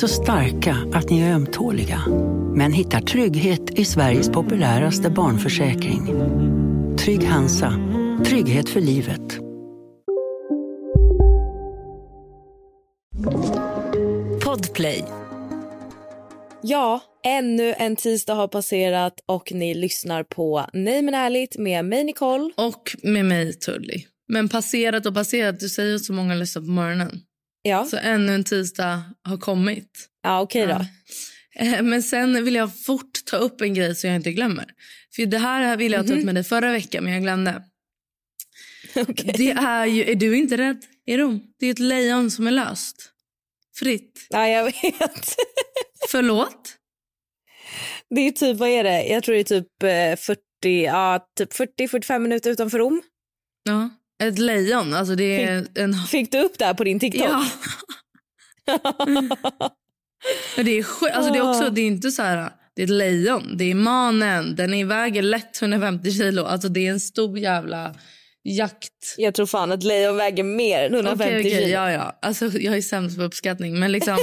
Så starka att ni är ömtåliga. Men hittar trygghet i Sveriges populäraste barnförsäkring. Trygg Hansa. Trygghet för livet. Podplay. Ja, ännu en tisdag har passerat och ni lyssnar på Nej men ärligt med mig Nicole. Och med mig Tully. Men passerat och passerat, du säger att så många lyssnar på morgonen. Ja, Så ännu en tisdag har kommit. ja okej då. Eh, Men sen vill jag fort ta upp en grej så jag inte glömmer. För det här ville jag ta upp med dig förra veckan men jag glömde. Okej. Det är ju, är du inte rädd i Rom? Det är ett lejon som är löst. Fritt. Ja, jag vet. Förlåt? Det är typ, vad är det? Jag tror det är typ eh, 40, ja, typ 40-45 minuter utanför Rom. Ja. Ett lejon, alltså det är en... Fick du upp det här på din TikTok? Ja. Det är sjukt. Alltså det är också, det är inte så här, det är ett lejon. Det är manen, den är väger lätt 150 kilo. Alltså det är en stor jävla jakt. Jag tror fan att lejon väger mer än 150 Okej, okej, kilo. ja, ja. Alltså, jag är sämst på uppskattning. Men liksom,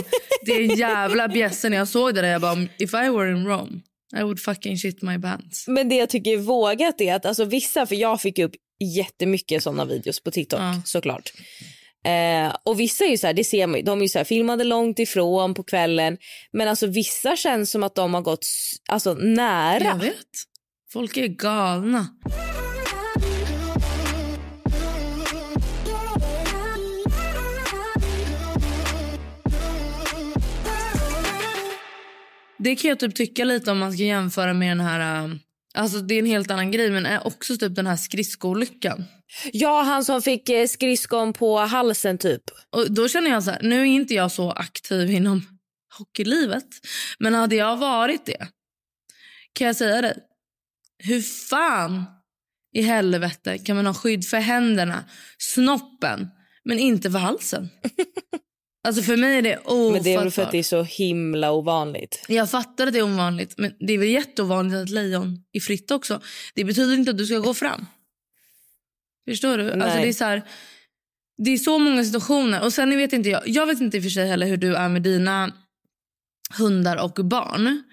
det är jävla bjässe. När jag såg det där, jag bara, if I were in Rome, I would fucking shit my pants. Men det jag tycker är vågat är att alltså, vissa, för jag fick upp jättemycket såna videos på TikTok Ja. såklart. Eh, och vissa är ju så här, det ser man ju, de är ju så här, filmade långt ifrån på kvällen. Men alltså vissa känns som att de har gått alltså, nära. Jag vet. Folk är galna. Det kan jag typ tycka lite om man ska jämföra med den här... Alltså det är en helt annan grej men är också typ den här skridskoolyckan. Ja, han som fick eh, skridskon på halsen typ. Och då känner jag så här, nu är inte jag så aktiv inom hockeylivet. Men hade jag varit det, kan jag säga dig. Hur fan i helvete kan man ha skydd för händerna, snoppen, men inte för halsen? Alltså för mig är det ofattbart. Men det är väl för att det är så himla ovanligt. Jag fattar att det är ovanligt, men det är väl jätteovanligt att lejon är fritt också. Det betyder inte att du ska gå fram. Förstår du? Alltså Nej. det är så här, det är så många situationer. Och sen vet inte jag, jag vet inte i för sig heller hur du är med dina hundar och barn.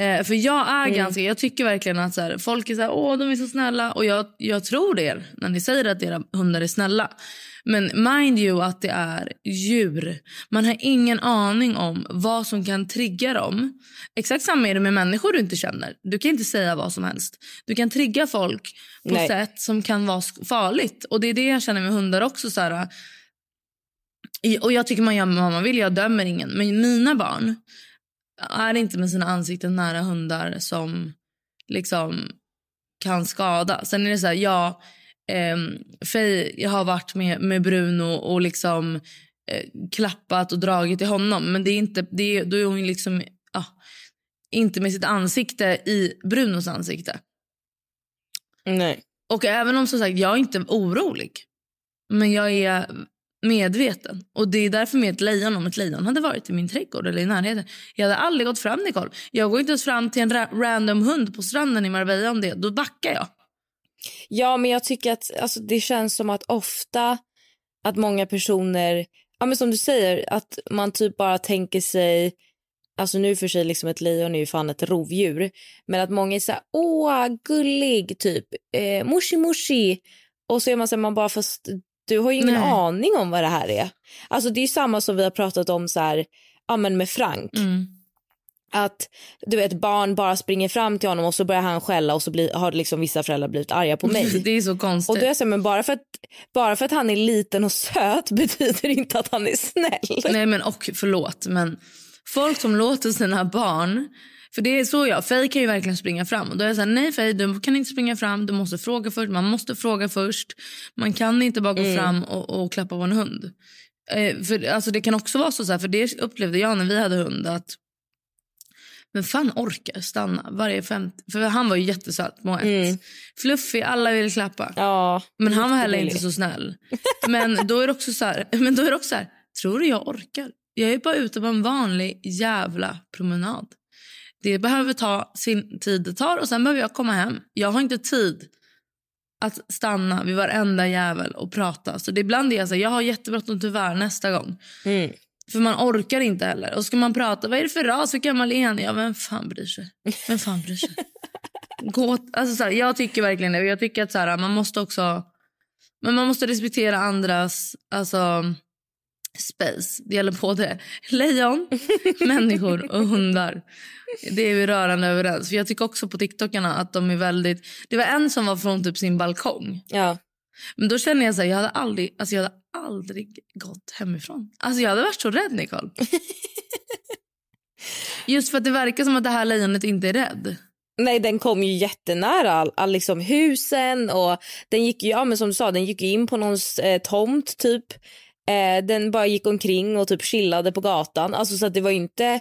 Eh, för jag är ganska, jag tycker verkligen att så här, folk är så här, åh de är så snälla. Och jag, jag tror det när ni säger att era hundar är snälla. Men mind you att det är djur. Man har ingen aning om vad som kan trigga dem. Exakt samma är det med människor du inte känner. Du kan inte säga vad som helst. Du kan trigga folk på Nej. sätt som kan vara farligt. Och det är det jag känner med hundar också. Så här, i- och jag tycker man gör vad man vill, jag dömer ingen. Men mina barn är inte med sina ansikten nära hundar som liksom kan skada. Sen är det så här, ja, ehm, Faye, jag har varit med, med Bruno och liksom eh, klappat och dragit i honom. Men det är inte, det är, då är hon liksom ja, inte med sitt ansikte i Brunos ansikte. Nej. Och även om som sagt, jag är inte orolig. Men jag är medveten. Och det är därför med ett lejon, om ett lejon hade varit i min trädgård eller i närheten. Jag hade aldrig gått fram Nicole. Jag går inte ens fram till en ra- random hund på stranden i Marbella om det. Då backar jag. Ja, men jag tycker att alltså, det känns som att ofta att många personer, ja men som du säger, att man typ bara tänker sig Alltså nu för sig liksom ett lejon är ju fan ett rovdjur. Men att många är så här, åh gullig typ, eh, mushi mushi. Och så är man så här, man bara fast du har ju ingen Nej. aning om vad det här är. Alltså det är ju samma som vi har pratat om så här, ja men med Frank. Mm. Att du vet barn bara springer fram till honom och så börjar han skälla och så blir, har liksom vissa föräldrar blivit arga på mig. Det är så konstigt. Och då är jag så här, men bara för, att, bara för att han är liten och söt betyder inte att han är snäll. Nej men och förlåt men Folk som låter sina barn... För det är så jag, Faye kan ju verkligen springa fram. Och då är jag så här, nej Faye, du kan inte springa fram. Du måste fråga först. Man måste fråga först. Man kan inte bara gå Mm. fram och, och klappa på en hund. Eh, för, alltså, det kan också vara så, så här, för det upplevde jag när vi hade hund. att men fan orkar stanna varje 50... För han var ju jättesöt, Moët. Mm. Fluffig, alla ville klappa. Ja, Men han var heller inte så snäll. Men då är det också så här, men då är det också så här tror du jag orkar? Jag är bara ute på en vanlig jävla promenad. Det behöver ta sin tid det tar och sen behöver jag komma hem. Jag har inte tid att stanna vid varenda jävel och prata. Så det ibland är jag så här, jag har jättebråttom tyvärr nästa gång. Mm. För man orkar inte heller. Och ska man prata, vad är det för ras? Hur gammal är ni? Ja, vem fan bryr sig? Vem fan bryr sig? Gå, alltså så här, jag tycker verkligen det. Jag tycker att så här, man måste också... Men man måste respektera andras alltså, space. Det gäller både lejon, människor och hundar. Det är vi rörande överens. För Jag tycker också på TikTokarna att de är väldigt... Det var en som var från typ sin balkong. Ja. Men då känner jag så här, jag hade aldrig, alltså jag hade aldrig gått hemifrån. Alltså jag hade varit så rädd Nicole. Just för att det verkar som att det här lejonet inte är rädd. Nej, den kom ju jättenära all, all, liksom husen och den gick ju, ja men som du sa, den gick in på någons eh, tomt typ. Eh, den bara gick omkring och typ chillade på gatan. Alltså så att det var inte,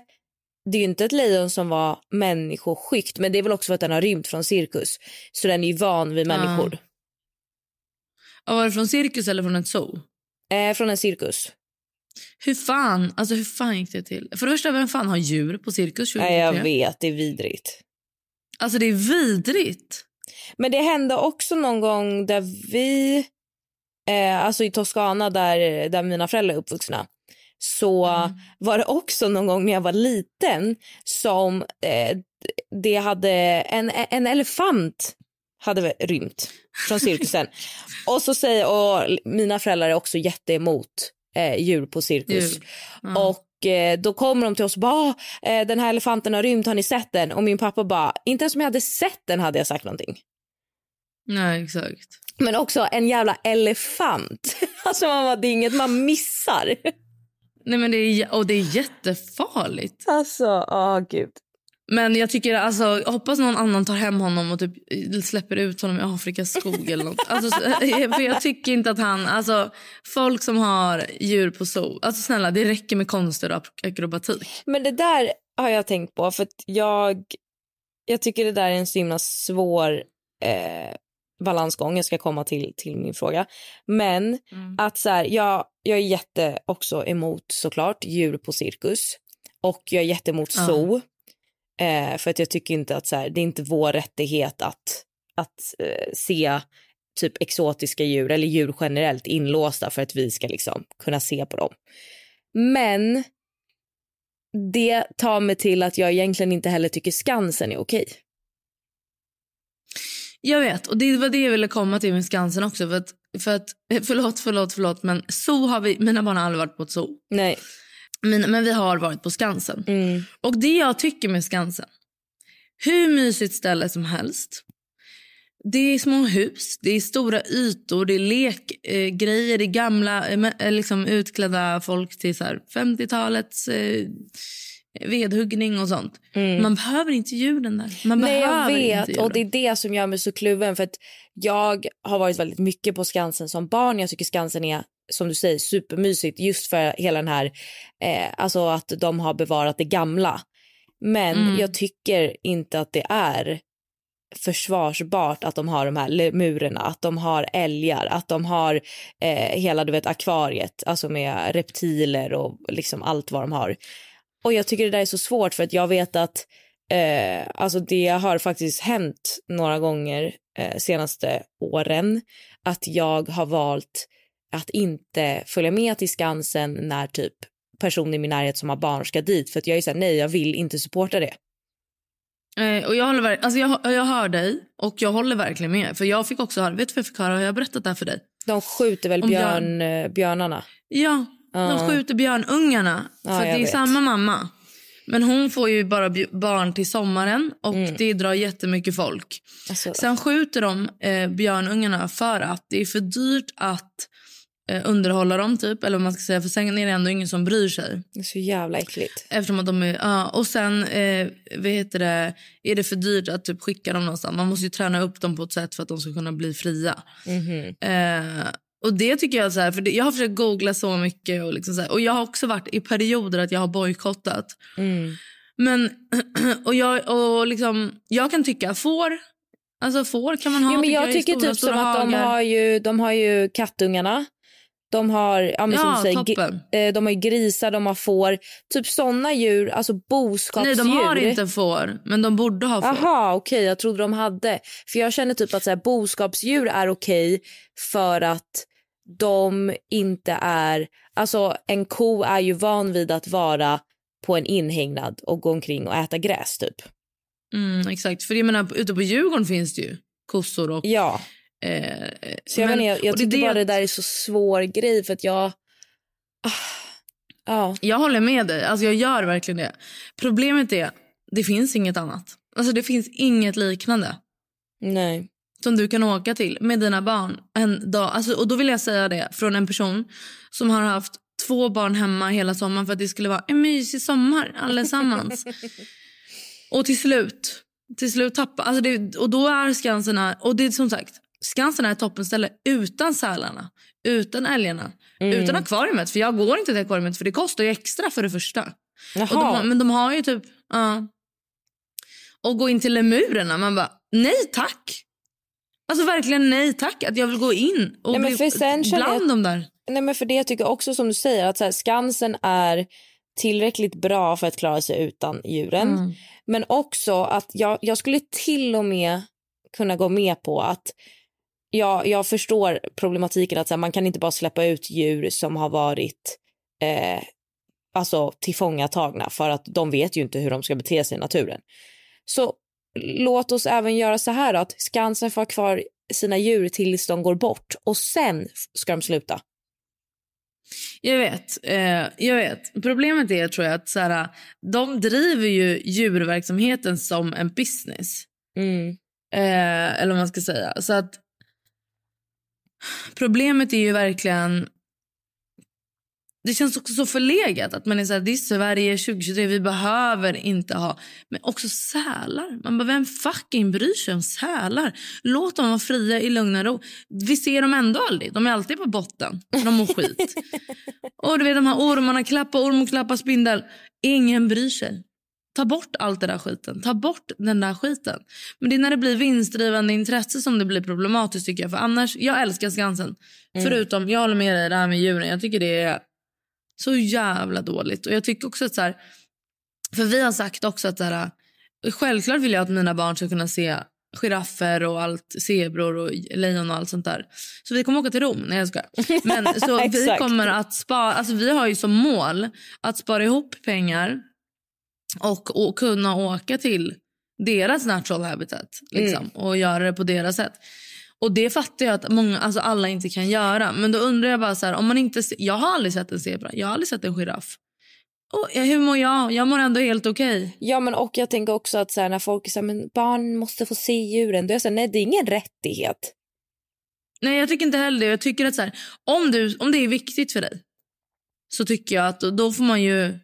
det är inte ett lejon som var människoskyggt, men det är väl också för att den har rymt från cirkus. Så den är ju van vid människor. Ja, var det från cirkus eller från ett zoo? Eh, från en cirkus. Hur fan, alltså hur fan gick det till? För det första, vem fan har djur på cirkus 2023? Nej, jag vet, det är vidrigt. Alltså det är vidrigt. Men det hände också någon gång där vi, eh, alltså i Toscana där, där mina föräldrar är uppvuxna, så var det också någon gång när jag var liten som eh, det hade en, en elefant hade rymt från cirkusen. och så säger, och mina föräldrar är också jätteemot eh, djur på cirkus. Djur. Ja. Och eh, då kommer de till oss och bara, "Ah, eh, den här elefanten har rymt, har ni sett den? Och min pappa bara, inte ens om jag hade sett den hade jag sagt någonting. Nej, exakt. Men också en jävla elefant. Alltså man bara, det är inget man missar. Nej, men det är, och det är jättefarligt. Alltså, åh gud. Men jag tycker alltså, jag hoppas någon annan tar hem honom och typ släpper ut honom i Afrikas skog eller något. Alltså, så- för jag tycker inte att han, alltså folk som har djur på zoo, alltså snälla det räcker med konster och akrobatik. Men det där har jag tänkt på för jag, jag tycker det där är en så himla svår eh, balansgång. Jag ska komma till, till min fråga. Men att så här, jag, jag är jätte också emot såklart djur på cirkus och jag är jätteemot Ja. zoo. Eh, för att jag tycker inte att så här, det är inte vår rättighet att, att eh, se typ exotiska djur eller djur generellt inlåsta för att vi ska liksom kunna se på dem. Men det tar mig till att jag egentligen inte heller tycker Skansen är okej. Jag vet, och det var det jag ville komma till med Skansen också. För att, för att, förlåt, förlåt, förlåt, men zoo har vi, mina barn har aldrig varit på ett zoo. Nej. Men, men vi har varit på Skansen. Mm. Och det jag tycker med Skansen, hur mysigt ställe som helst. Det är små hus, det är stora ytor, det är lekgrejer, eh, det är gamla eh, liksom utklädda folk till så här 50-talets eh, vedhuggning och sånt. Man behöver inte djuren där. Man Mm. Nej, jag vet. inte Och det är det som gör mig så kluven. För att jag har varit väldigt mycket på Skansen som barn. Jag tycker Skansen är, som du säger, supermysigt. Just för hela den här, eh, alltså att de har bevarat det gamla. Men Mm. jag tycker inte att det är försvarsbart att de har de här lemurerna, att de har älgar, att de har eh, hela du vet akvariet, alltså med reptiler och liksom allt vad de har. Och jag tycker det där är så svårt för att jag vet att eh, alltså det har faktiskt hänt några gånger eh, senaste åren att jag har valt att inte följa med till Skansen när typ personer i min närhet som har barn ska dit för att jag är såhär nej jag vill inte supporta det. Eh, och jag, håller, alltså jag, jag hör dig och jag håller verkligen med. För jag fick också höra, vet du vad jag fick höra? Har jag berättat det här för dig? De skjuter väl Om björn, eh, björnarna? Ja. De skjuter björnungarna. Ja, för det är vet. samma mamma. Men hon får ju bara barn till sommaren och Mm. det drar jättemycket folk. Alltså, Sen skjuter de eh, björnungarna för att det är för dyrt att eh, underhålla dem typ. Eller vad man ska säga, för sen är det ändå ingen som bryr sig. Det är så jävla äckligt. Eftersom att de är, ja, och sen eh, vad heter det, är det för dyrt att typ skicka dem någonstans. Man måste ju träna upp dem på ett sätt för att de ska kunna bli fria. Eh, och det tycker jag så här, för det, jag har försökt googla så mycket och, liksom så här, och jag har också varit i perioder att jag har bojkottat. Men och jag, och liksom, jag kan tycka får, alltså får kan man ha. Ja, men jag i tycker stora, typ som stora att de hagar. har, ju, de har ju kattungarna. De har, ja, men Ja, säger, eh, de har grisar, de har får. Typ såna djur, alltså boskapsdjur. Nej, de har inte får, men de borde ha får. Aha, okej. Jag trodde de hade. För jag känner typ att så här, boskapsdjur är okej för att de inte är... Alltså en ko är ju van vid att vara på en inhägnad och gå omkring och äta gräs typ. Mm, exakt, för jag menar, ute på Djurgården finns det ju kossor och... Ja, Eh, så jag, men- men, jag, jag tycker det bara det där är så svår grej för att jag... Ah, ja. Jag håller med dig. Alltså jag gör verkligen det. Problemet är det finns inget annat. Alltså det finns inget liknande Nej. Som du kan åka till med dina barn en dag. Alltså, och då vill jag säga det från en person som har haft två barn hemma hela sommaren för att det skulle vara en mysig sommar allesammans. och till slut, till slut tappa. Alltså det, och då är Skansen, och det är som sagt, Skansen är ett toppenställe utan sälarna, utan älgarna, utan akvariet. För jag går inte till akvariet för det kostar ju extra för det första. Och de, har- men de har ju typ... Ja. Och gå in till lemurerna. Man bara, nej tack. Alltså verkligen nej tack. Att jag vill gå in och Nej, bli sen bland jag- de där. Nej, men för det jag tycker också som du säger att så här, Skansen är tillräckligt bra för att klara sig utan djuren. Mm. Men också att jag, jag skulle till och med kunna gå med på att jag, jag förstår problematiken att så här, man kan inte bara släppa ut djur som har varit eh, alltså tillfångatagna för att de vet ju inte hur de ska bete sig i naturen. Så låt oss även göra så här då, att Skansen får ha kvar sina djur tills de går bort och sen ska de sluta. Jag vet. Eh, jag vet. Problemet är tror jag att så här, de driver ju djurverksamheten som en business. Mm. Eh, eller vad man ska säga. Så att Problemet är ju verkligen... Det känns också så förlegat att man är så här, det är Sverige 2023, vi behöver inte ha... Men också sälar. Man bara, vem fucking bryr sig om sälar? Låt dem vara fria i lugn och ro. Vi ser dem ändå aldrig. De är alltid på botten. De mår skit. och du vet de här ormarna, klappa orm och klappa spindel. Ingen bryr sig. Ta bort allt det där skiten. Ta bort den där skiten. Men det är när det blir vinstdrivande intresse som det blir problematiskt tycker jag. För annars, jag älskar Skansen. Förutom, jag håller med dig det här med djuren. Jag tycker det är så jävla dåligt. Och jag tycker också att så här, för vi har sagt också att så här, självklart vill jag att mina barn ska kunna se giraffer och allt, zebror och lejon och allt sånt där. Så vi kommer åka till Rom. Nej jag skojar. Men så vi kommer att spara, alltså vi har ju som mål att spara ihop pengar och, och kunna åka till deras natural habitat liksom, och göra det på deras sätt. Och det fattar jag att många, alltså alla inte kan göra. Men då undrar jag bara så här, om man inte se- jag har aldrig sett en zebra, jag har aldrig sett en giraff. Ja, hur mår jag? Jag mår ändå helt okej. Ja, men och jag tänker också att så här, när folk säger men barn måste få se djuren, då är jag så här, nej det är ingen rättighet. Nej, jag tycker inte heller det. Jag tycker att så här, om, du, om det är viktigt för dig så tycker jag att då får man ju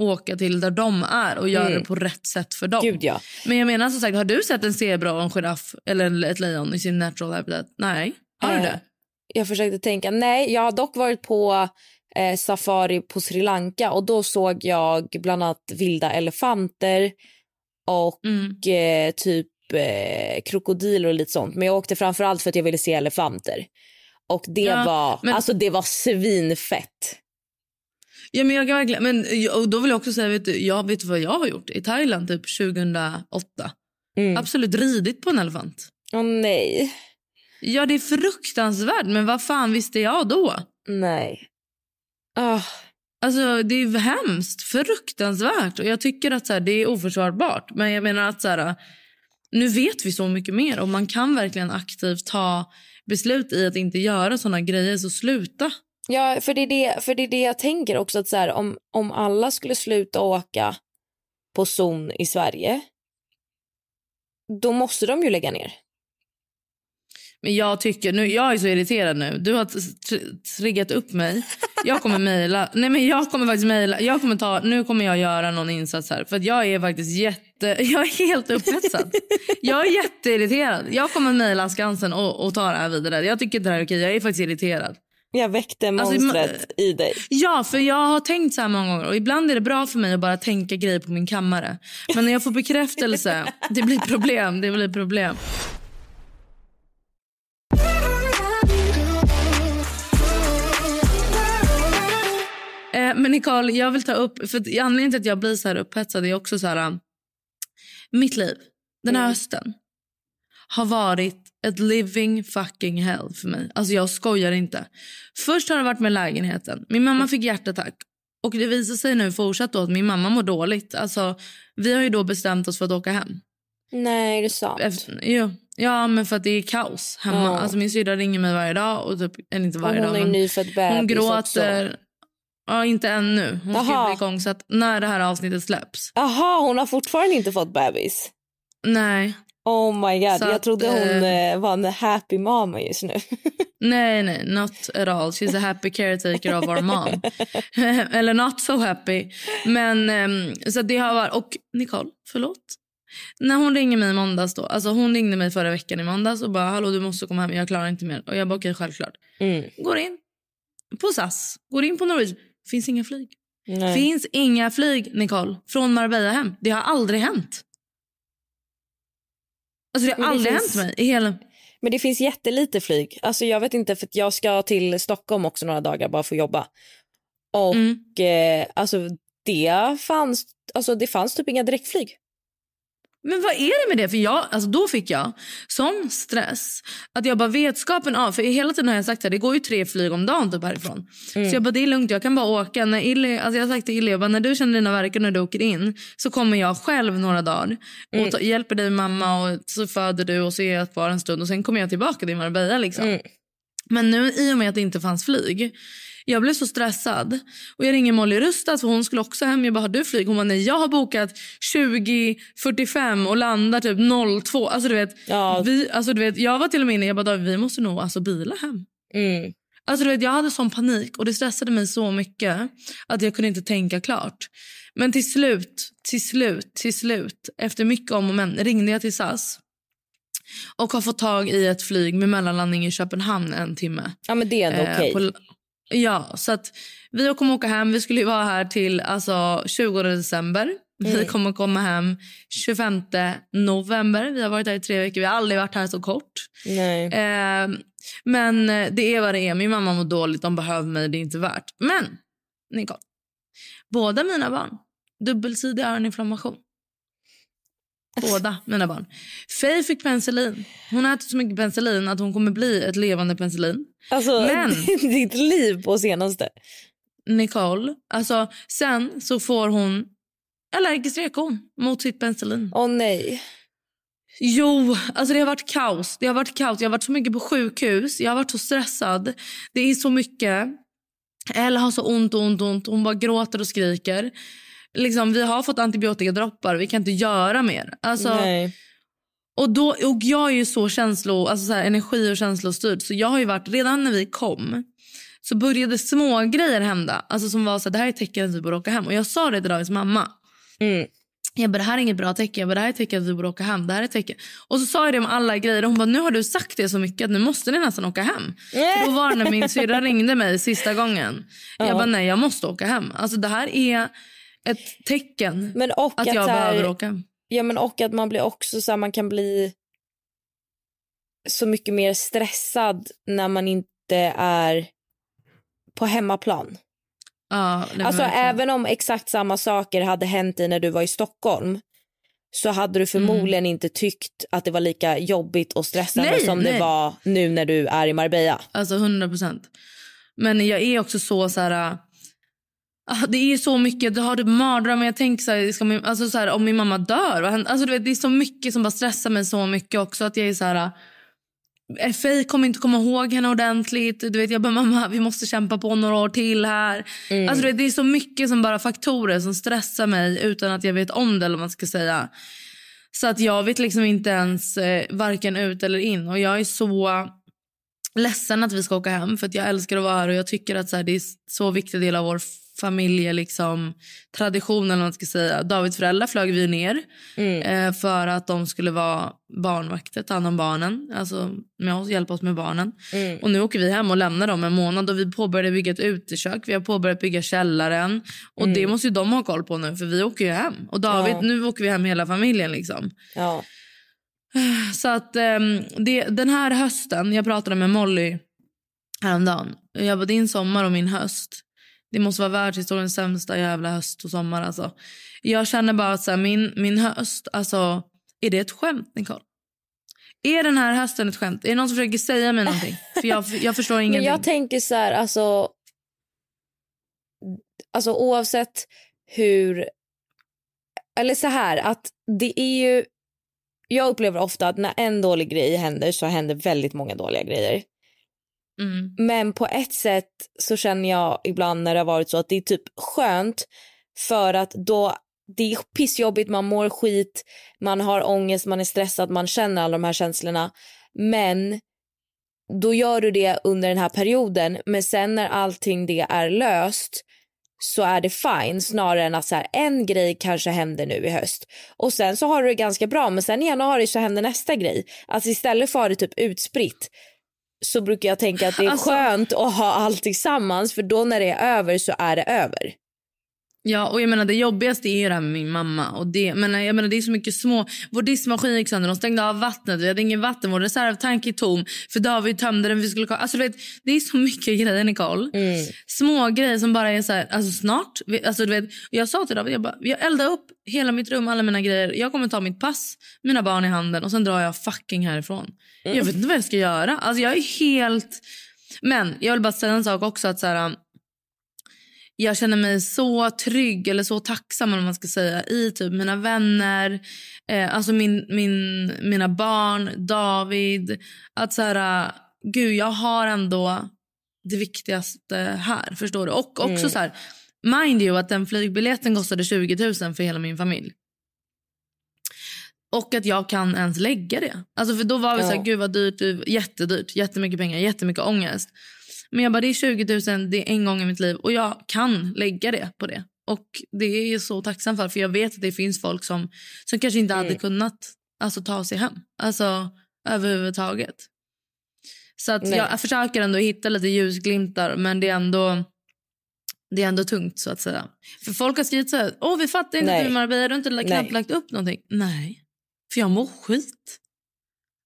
åka till där de är och göra Mm. det på rätt sätt för dem. Gud ja. Men jag menar som sagt, har du sett en zebra och en giraff eller ett lejon i sin natural habitat? Nej. Har du Eh, det? Jag försökte tänka, nej jag har dock varit på eh, safari på Sri Lanka och då såg jag bland annat vilda elefanter och Mm. eh, typ eh, krokodiler och lite sånt. Men jag åkte framför allt för att jag ville se elefanter. Och det Ja, var, men- alltså det var svinfett. Ja, men jag kan verkligen, men och då vill jag också säga, vet du, jag vet vad jag har gjort i Thailand typ 2008. Mm. Absolut ridit på en elefant. Åh nej. Ja, det är fruktansvärt, men vad fan visste jag då? Nej. Ah. Alltså det är hemskt, fruktansvärt och jag tycker att så här, det är oförsvarbart. Men jag menar att så här, nu vet vi så mycket mer och man kan verkligen aktivt ta beslut i att inte göra såna grejer så sluta. Ja, för det, är det, för det är det jag tänker också. att så här, om, om alla skulle sluta åka på zon i Sverige då måste de ju lägga ner. Men jag tycker, nu, jag är så irriterad nu. Du har tr- triggat upp mig. Jag kommer mejla. Nej men jag kommer faktiskt mejla. Jag kommer ta, nu kommer jag göra någon insats här. För att jag är faktiskt jätte, jag är helt upphetsad. jag är jätteirriterad. Jag kommer mejla Skansen och, och ta det här vidare. Jag tycker inte det här är okej. Jag är faktiskt irriterad. Jag väckte Alltså, monstret i dig. Ja, för jag har tänkt så här många gånger och ibland är det bra för mig att bara tänka grejer på min kammare. Men när jag får bekräftelse, det blir problem. Det blir problem. Eh, men Nicole, jag vill ta upp, för anledningen till att jag blir så här upphetsad är också så här, äh, mitt liv, den här hösten har varit ett living fucking hell för mig. Alltså jag skojar inte. Först har det varit med lägenheten. Min mamma fick hjärtattack. Och det visar sig nu fortsatt då att min mamma mår dåligt. Alltså, vi har ju då bestämt oss för att åka hem. Nej, är det sant? Efter, jo, ja, men för att det är kaos hemma. Ja. Alltså min syrra ringer mig varje dag. Och typ, eller inte Och varje hon dag. men nyfödd bebis hon gråter. också. Ja, inte ännu. Hon ska Jaha. bli igång så att när det här avsnittet släpps. Jaha, hon har fortfarande inte fått bebis? Nej, Oh my god, Så jag att, trodde hon eh, eh, var en happy mama just nu. nej, nej, not at all. She's a happy caretaker of our mom. Eller not so happy. Men ehm, så det har varit, och Nicole, förlåt. När hon ringer mig i måndags då, alltså hon ringde mig förra veckan i måndags och bara hallå du måste komma hem, jag klarar inte mer. Och jag bara okej självklart. Mm. Går in på SAS, går in på Norwegian, finns inga flyg. Nej. Finns inga flyg, Nicole, från Marbella hem. Det har aldrig hänt. Alltså det har Men det aldrig finns- hänt mig i hela... Men det finns jättelite flyg. Alltså jag vet inte, för jag ska till Stockholm också några dagar bara för att jobba. Och Mm. eh, alltså det fanns, alltså det fanns typ inga direktflyg. Men vad är det med det? För jag, alltså då fick jag sån stress att jag bara vetskapen av, för hela tiden har jag sagt att det går ju tre flyg om dagen typ härifrån. Så jag bara det är lugnt, jag kan bara åka. När Illy, alltså jag har sagt till Illy, jag bara, när du känner dina verkar när du åker in så kommer jag själv några dagar och ta, hjälper dig mamma och så föder du och så är jag kvar en stund och sen kommer jag tillbaka till Marbella liksom. Mm. Men nu i och med att det inte fanns flyg jag blev så stressad. Och Jag ringer Molly Rustad för hon skulle också hem. Jag bara, har du flyg? Hon bara, nej jag har bokat 20.45 och landar typ 02. Alltså du vet, Ja. vi, alltså, du vet jag var till och med inne, jag bara, vi måste nog alltså bila hem. Mm. Alltså du vet, jag hade sån panik och det stressade mig så mycket att jag kunde inte tänka klart. Men till slut, till slut, till slut, efter mycket om och men, ringde jag till SAS och har fått tag i ett flyg med mellanlandning i Köpenhamn en timme. Ja men det är ändå Eh, okej. på- Ja, så att vi kommer åka hem. Vi skulle vara här till alltså, 20 december. Vi Mm. kommer komma hem 25 november. Vi har varit här i tre veckor. Vi har aldrig varit här så kort. Nej. Eh, men det är vad det är. Min mamma mår dåligt. De behöver mig. Det är inte värt. Men, Nicole. Båda mina barn. Dubbelsidig öroninflammation. Båda mina barn. Faye fick penicillin. Hon har ätit så mycket penicillin att hon kommer bli ett levande penicillin. Alltså Men- ditt liv på senaste. Nicole. Alltså, sen så får hon allergisk reaktion mot sitt penicillin. Åh nej. Jo, alltså det har varit kaos. Det har varit kaos. Jag har varit så mycket på sjukhus. Jag har varit så stressad. Det är så mycket. Ella har så ont, ont, ont. Hon bara gråter och skriker. Liksom, vi har fått antibiotikadroppar. Vi kan inte göra mer. Alltså, nej. och, då, och jag är ju så känslo, alltså så här, energi och känslostyrd. Så jag har ju varit, redan när vi kom så började små grejer hända. Alltså som var så här, det här är tecken att vi borde åka hem. Och jag sa det till Davids mamma. Mm. Jag bara, det här är inget bra tecken. Jag bara, det här är tecken att vi borde åka hem. Det här är tecken. Och så sa jag det om alla grejer. Hon bara, nu har du sagt det så mycket att nu måste ni nästan åka hem. För då var det när min syrra ringde mig sista gången. Jag Ja. bara, nej jag måste åka hem. Alltså det här är ett tecken Men och att att, jag här, behöver åka. Ja men och att man blir också så här, man kan bli så mycket mer stressad när man inte är på hemmaplan. Ja, det Alltså även om exakt samma saker hade hänt dig när du var i Stockholm så hade du förmodligen inte tyckt att det var lika jobbigt och stressande Nej, som det nej. var nu när du är i Marbella. Alltså 100 procent. Men jag är också så så här... Det är så mycket. Du har typ mardrömmar. Jag tänker så här, min, alltså så här, om min mamma dör. Alltså du vet, det är så mycket som bara stressar mig så mycket också. Att jag är så här... eh, Faye kommer inte komma ihåg henne ordentligt. Du vet, jag bara, mamma, vi måste kämpa på några år till här. Alltså, du vet, det är så mycket som bara faktorer som stressar mig utan att jag vet om det. Eller man ska säga. Så att jag vet liksom inte ens eh, varken ut eller in. Och jag är så ledsen att vi ska åka hem för att jag älskar att vara här och jag tycker att så här, det är så viktig del av vår familje liksom, tradition eller vad man ska säga. Davids föräldrar flög vi ner Mm. eh, för att de skulle vara barnvakter, ta hand om barnen. Alltså med oss, hjälpa oss med barnen. Mm. Och nu åker vi hem och lämnar dem en månad och vi påbörjade bygga ett utekök. Vi har påbörjat bygga källaren. Och det måste ju de ha koll på nu för vi åker ju hem. Och David, Mm. Ja. nu åker vi hem hela familjen liksom. Ja. Så att ehm, det, den här hösten, jag pratade med Molly häromdagen. Jag bara, din sommar och min höst. Det måste vara världshistoriens sämsta jävla höst och sommar alltså. Jag känner bara att så här, min, min höst, alltså är det ett skämt Nicole? Är den här hösten ett skämt? Är det någon som försöker säga mig någonting? För jag, jag förstår Men ingenting. jag tänker så här, alltså, alltså oavsett hur... Eller så här, att det är ju... Jag upplever ofta att när en dålig grej händer så händer väldigt många dåliga grejer. Mm. Men på ett sätt så känner jag ibland när det har varit så att det är typ skönt för att då det är pissjobbigt, man mår skit, man har ångest, man är stressad, man känner alla de här känslorna. Men då gör du det under den här perioden men sen när allting det är löst så är det fine snarare än att så här, en grej kanske händer nu i höst och sen så har du det ganska bra men sen i januari så händer nästa grej. Alltså istället för att ha det typ utspritt så brukar jag tänka att det är Alltså- skönt att ha allt tillsammans för då när det är över så är det över. Ja, och jag menar det jobbigaste är ju det här med min mamma. Och det, men jag menar, det är så mycket små... Vår diskmaskin gick sönder, de stängde av vattnet, vi hade ingen vatten, vår reservtank är tom för David tömde den. Vi skulle, alltså, du vet, det är så mycket grejer, Nicole. Små grejer som bara är så här, alltså snart. Alltså, du vet, jag sa till David, jag, bara, jag eldar upp hela mitt rum, alla mina grejer. Jag kommer ta mitt pass, mina barn i handen och sen drar jag fucking härifrån. Jag vet inte vad jag ska göra. Alltså, jag är helt... Men jag vill bara säga en sak också. att så här, jag känner mig så trygg eller så tacksam vad man ska säga, i typ mina vänner, eh, alltså min, min, mina barn, David. Att så här, gud jag har ändå det viktigaste här. Förstår du? Och också så här, mind you att den flygbiljetten kostade 20 000 för hela min familj. Och att jag kan ens lägga det. Alltså för då var vi så här, gud vad dyrt, jättedyrt, jättemycket pengar, jättemycket ångest. Men jag bara, det är 20 000, det är en gång i mitt liv och jag kan lägga det på det. Och det är jag så tacksam för, för jag vet att det finns folk som, som kanske inte hade kunnat alltså, ta sig hem. Alltså överhuvudtaget. Så att Nej. jag försöker ändå hitta lite ljusglimtar men det är ändå det är ändå tungt så att säga. För folk har skrivit så här, åh vi fattar inte Nej. du Marbella, du har inte knappt Nej. lagt upp någonting. Nej, för jag mår skit.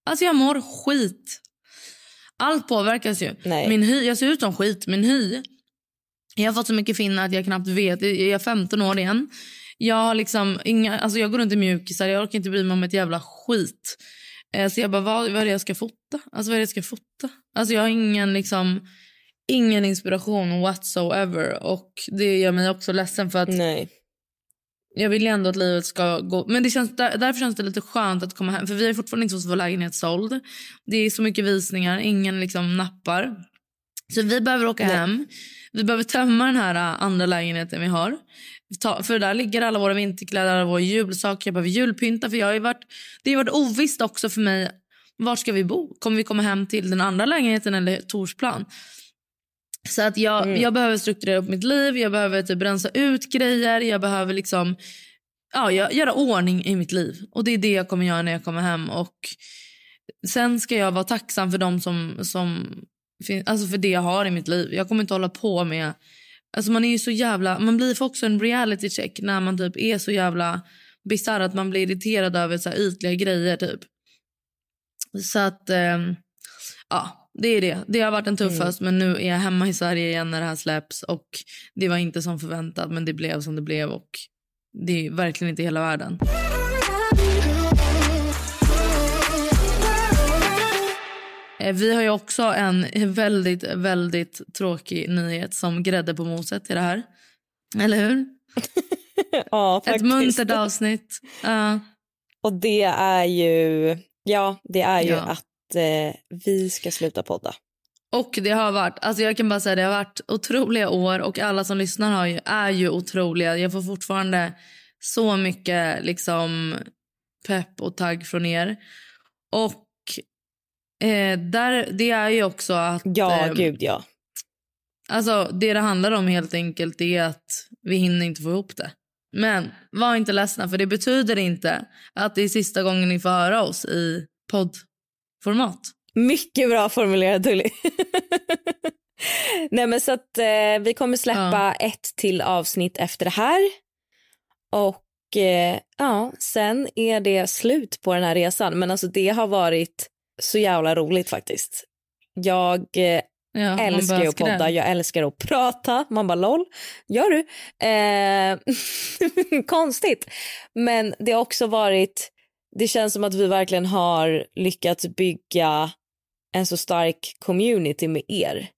Alltså jag mår skit. Allt påverkas ju. Nej. Min hy, jag ser ut som skit. Min hy, jag har fått så mycket finnar att jag knappt vet. Jag är 15 år igen. Jag har liksom inga, alltså jag går runt i mjukisar, jag orkar inte bry mig om ett jävla skit. Eh, Så jag bara, vad, vad är det jag ska fota? Alltså vad är jag ska fota? Alltså jag har ingen liksom, ingen inspiration whatsoever. Och det gör mig också ledsen för att Nej. Jag vill ju ändå att livet ska gå... Men det känns, där, därför känns det lite skönt att komma hem. För vi har fortfarande inte fått vår lägenhet såld. Det är så mycket visningar, ingen liksom nappar. Så vi behöver åka Nej. hem. Vi behöver tömma den här ä, andra lägenheten vi har. Ta, för där ligger alla våra vinterkläder, alla våra julsaker. Jag behöver julpynta. För jag har varit, det har varit ovisst också för mig. Var ska vi bo? Kommer vi komma hem till den andra lägenheten eller Torsplan? Så att jag, jag behöver strukturera upp mitt liv, jag behöver typ rensa ut grejer, jag behöver liksom ja, jag- göra ordning i mitt liv. Och det är det jag kommer göra när jag kommer hem. Och sen ska jag vara tacksam för dem som, som alltså för det jag har i mitt liv. Jag kommer inte hålla på med Alltså man är ju så jävla, man blir också en reality check när man typ är så jävla bisarr att man blir irriterad över så här ytliga grejer typ. Så att ehm, ja, det är det. Det har varit en tuff höst men nu är jag hemma i Sverige igen när det här släpps och det var inte som förväntat men det blev som det blev och det är verkligen inte hela världen. Eh, Vi har ju också en väldigt, väldigt tråkig nyhet som grädde på moset i det här. Eller hur? Ja, Ett faktiskt. muntert avsnitt. Ja. Och det är ju, ja, det är ju Ja. att eh, vi ska sluta podda. Och det har varit, alltså jag kan bara säga det har varit otroliga år och alla som lyssnar har ju, är ju otroliga. Jag får fortfarande så mycket liksom pepp och tagg från er. Och eh, där, det är ju också att... Ja, eh, gud ja. Alltså det det handlar om helt enkelt är att vi hinner inte få ihop det. Men var inte ledsna för det betyder inte att det är sista gången ni får höra oss i poddformat. Mycket bra formulerat Tully. Nej men så att eh, vi kommer släppa ett till avsnitt efter det här. Och eh, ja, sen är det slut på den här resan. Men alltså det har varit så jävla roligt faktiskt. Jag eh, Ja, älskar ju att podda, skräll. jag älskar att prata. Man bara LOL, gör du? Eh, konstigt. Men det har också varit, det känns som att vi verkligen har lyckats bygga en så stark community med er.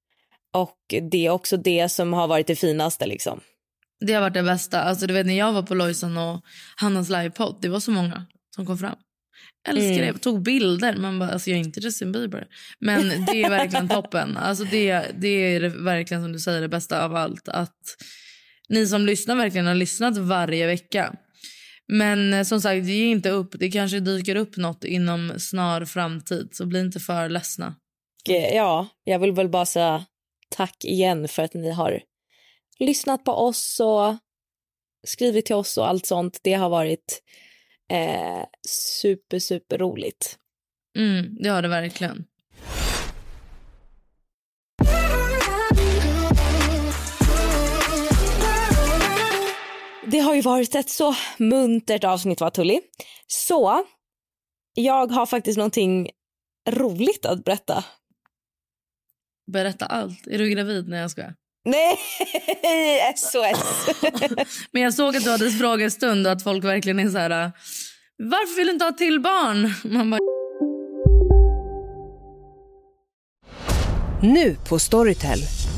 Och det är också det som har varit det finaste liksom. Det har varit det bästa. Alltså, du vet, när jag var på Lojsan och Hannas livepodd, det var så många som kom fram. Älskar Mm. det. Tog bilder. Man bara, alltså, jag är inte Justin Bieber. Men det är verkligen toppen. Alltså, det, det är verkligen som du säger det bästa av allt. Att ni som lyssnar verkligen har lyssnat varje vecka. Men eh, som sagt, ge inte upp. Det kanske dyker upp något inom snar framtid. Så bli inte för ledsna. Ja, jag vill väl bara säga tack igen för att ni har lyssnat på oss och skrivit till oss och allt sånt. Det har varit eh, super, super roligt. Mm, det har det verkligen. Det har ju varit ett så muntert avsnitt, va, Tully? Så jag har faktiskt någonting roligt att berätta. Berätta allt. Är du gravid? när jag ska? Nej, SOS. Men jag såg att du hade frågestund och att folk verkligen är så här... Varför vill du inte ha till barn? Man bara, Nu på Storytel.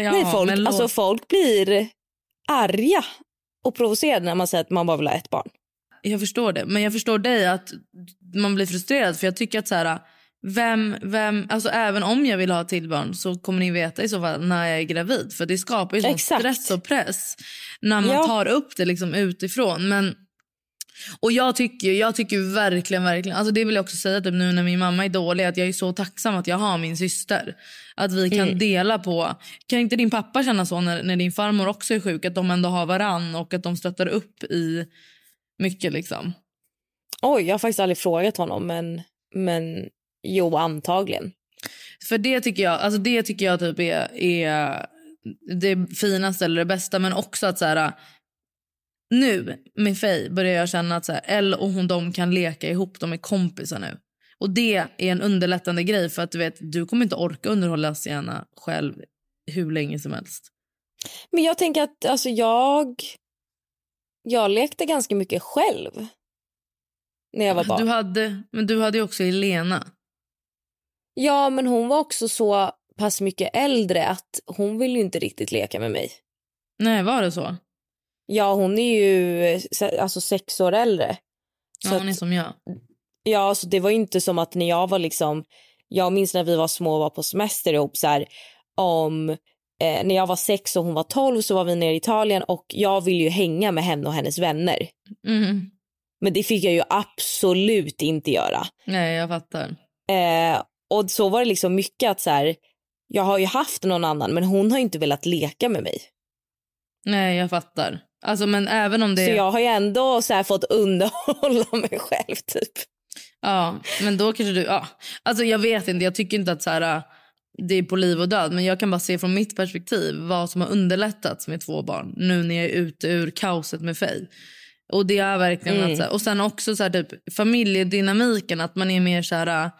Ja, Nej, folk, men alltså, folk blir arga och provocerade när man säger att man bara vill ha ett barn. Jag förstår det. Men jag förstår dig att man blir frustrerad. För jag tycker att så här... Vem, vem, alltså även om jag vill ha till barn så kommer ni veta i så fall när jag är gravid. För det skapar ju sån Exakt. stress och press när man Ja. tar upp det liksom utifrån. Men, och jag tycker, jag tycker verkligen, verkligen, alltså det vill jag också säga typ nu när min mamma är dålig, att jag är så tacksam att jag har min syster. Att vi kan dela på, kan inte din pappa känna så när, när din farmor också är sjuk, att de ändå har varann och att de stöttar upp i mycket liksom. Oj, jag har faktiskt aldrig frågat honom, men, men jo, antagligen. För det tycker jag, alltså det tycker jag typ är, är det finaste eller det bästa. Men också att så här, nu med Faye börjar jag känna att så här, Elle och hon de kan leka ihop. De är kompisar nu. Och det är en underlättande grej för att du vet, du kommer inte orka underhålla Sienna själv hur länge som helst. Men jag tänker att alltså, jag, jag lekte ganska mycket själv när jag var barn. Du hade, men du hade ju också Elena. Ja, men hon var också så pass mycket äldre att hon vill ju inte riktigt leka med mig. Nej, var det så? Ja, hon är ju eh, alltså sex år äldre. Ja, hon är som jag. Ja, så det var inte som att när jag var liksom... Jag minns när vi var små och var på semester ihop så här, om... Eh, när jag var sex och hon var tolv så var vi nere i Italien och jag ville ju hänga med henne och hennes vänner. Mm. Men det fick jag ju absolut inte göra. Nej, jag fattar. Eh, och så var det liksom mycket att så här, jag har ju haft någon annan men hon har inte velat leka med mig. Nej, jag fattar. Alltså, men även om det... Så jag har ju ändå så fått underhålla mig själv typ. Ja, men då kanske du... Ja. Alltså jag vet inte, jag tycker inte att så här, det är på liv och död. Men jag kan bara se från mitt perspektiv vad som har underlättats med två barn. Nu när jag är ute ur kaoset med Faye. Och det är verkligen Mm. att, så här, och sen också så här, typ, familjedynamiken, att man är mer så här...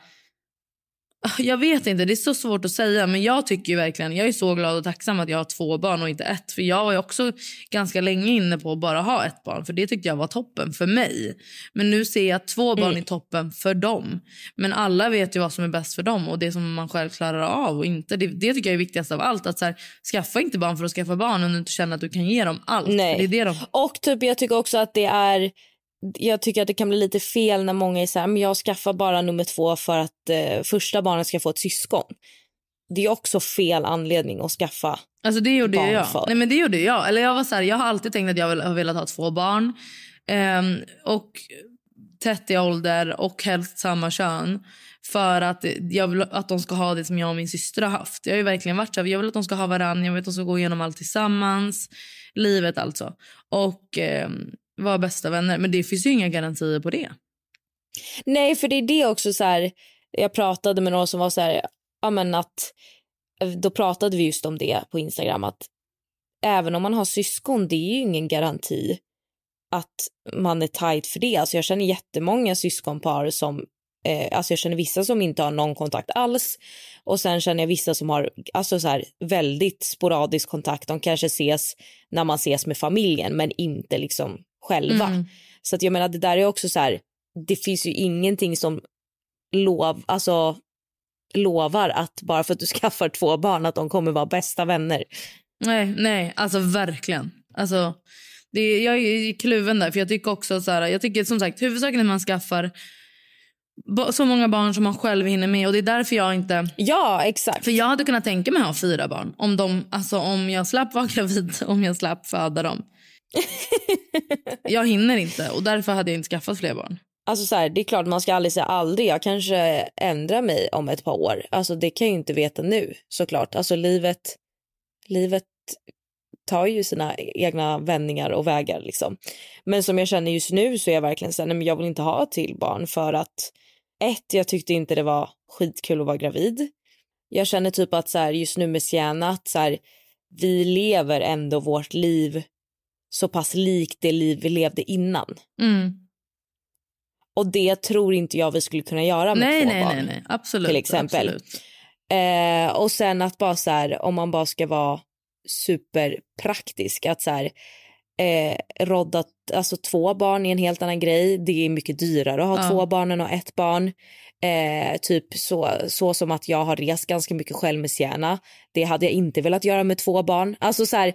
Jag vet inte, det är så svårt att säga. Men jag tycker ju verkligen, jag är så glad och tacksam att jag har två barn och inte ett. För jag var också ganska länge inne på att bara ha ett barn. För det tyckte jag var toppen för mig. Men nu ser jag att två barn är toppen för dem. Men alla vet ju vad som är bäst för dem och det som man själv klarar av och inte. Det, det tycker jag är viktigast av allt. Att så här, skaffa inte barn för att skaffa barn om du inte känner att du kan ge dem allt. Nej. Det är det de... Och typ jag tycker också att det är jag tycker att det kan bli lite fel när många är så här, men jag skaffar bara nummer två för att eh, första barnet ska få ett syskon. Det är också fel anledning att skaffa Alltså det gjorde barn jag. för. Nej men det gjorde jag. Eller jag var så här, jag har alltid tänkt att jag vill, har velat ha två barn. Ehm, och tätt i ålder och helst samma kön. För att jag vill att de ska ha det som jag och min syster har haft. Jag har verkligen varit så här, jag vill att de ska ha varandra, jag vill att de ska gå igenom allt tillsammans. Livet alltså. Och ehm, vara bästa vänner. Men det finns ju inga garantier på det. Nej, för det är det också så här. Jag pratade med någon som var så här, ja men att eh, då pratade vi just om det på Instagram att även om man har syskon, det är ju ingen garanti att man är tajt för det. Alltså jag känner jättemånga syskonpar som eh, alltså jag känner vissa som inte har någon kontakt alls och sen känner jag vissa som har alltså så här, väldigt sporadisk kontakt. De kanske ses när man ses med familjen men inte liksom själva. Mm. Så att jag menar det där är också så här, det finns ju ingenting som lov, alltså lovar att bara för att du skaffar två barn att de kommer vara bästa vänner. Nej, nej, alltså verkligen. Alltså, det, jag är kluven där, för jag tycker också så här, jag tycker som sagt huvudsaken är att man skaffar så många barn som man själv hinner med och det är därför jag inte... Ja, exakt. För jag hade kunnat tänka mig att ha fyra barn om, de, alltså, om jag slapp vara gravid, om jag slapp föda dem. jag hinner inte och därför hade jag inte skaffat fler barn. Alltså så här, det är klart man ska aldrig säga aldrig. Jag kanske ändrar mig om ett par år. Alltså det kan jag ju inte veta nu såklart. Alltså livet, livet tar ju sina egna vändningar och vägar liksom. Men som jag känner just nu så är jag verkligen så här, nej, men jag vill inte ha ett till barn för att ett, jag tyckte inte det var skitkul att vara gravid. Jag känner typ att så här, just nu med Sienna att så här, vi lever ändå vårt liv så pass likt det liv vi levde innan. Mm. Och det tror inte jag vi skulle kunna göra med Nej, två nej, barn. nej, nej, absolut. till exempel. Absolut. Eh, och sen att bara så här, om man bara ska vara superpraktisk, att så här, eh, rodda alltså två barn är en helt annan grej. Det är mycket dyrare att ha Ja. två barn än att ha ett barn. Eh, typ så, så som att jag har rest ganska mycket själv med Sienna. Det hade jag inte velat göra med två barn. Alltså så här,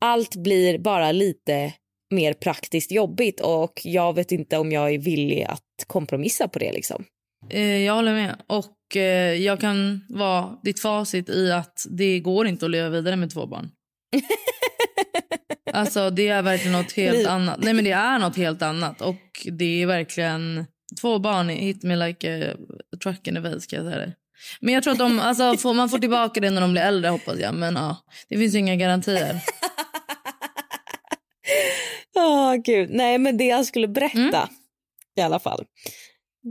allt blir bara lite mer praktiskt jobbigt och jag vet inte om jag är villig att kompromissa på det liksom. Eh, jag håller med. Och eh, jag kan vara ditt facit i att det går inte att leva vidare med två barn. alltså det är verkligen något helt annat. Nej men det är något helt annat. Och det är verkligen två barn hit me like a truck in vase ska jag säga det. Men jag tror att de, alltså, får, man får tillbaka det när de blir äldre hoppas jag. Men ja, det finns inga garantier. Åh gud, nej men det jag skulle berätta Mm. i alla fall.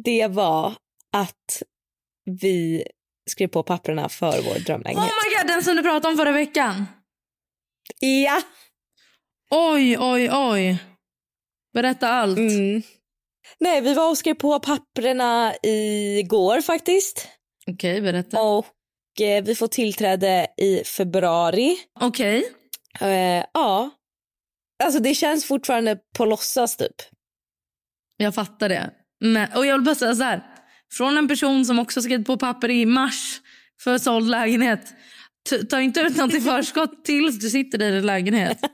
Det var att vi skrev på papperna för vår Oh drömlägenhet. my god, den som du pratade om förra veckan. Ja! Oj, oj, oj. Berätta allt. Mm. Nej, vi var och skrev på papperna igår faktiskt. Okej, berätta. Och eh, vi får tillträde i februari. Okej. Eh, ja. Alltså det känns fortfarande på låtsas typ. Jag fattar det. Men, och jag vill bara säga så här. Från en person som också skrev på papper i mars för såld lägenhet. Ta inte ut något i förskott tills du sitter i din lägenhet.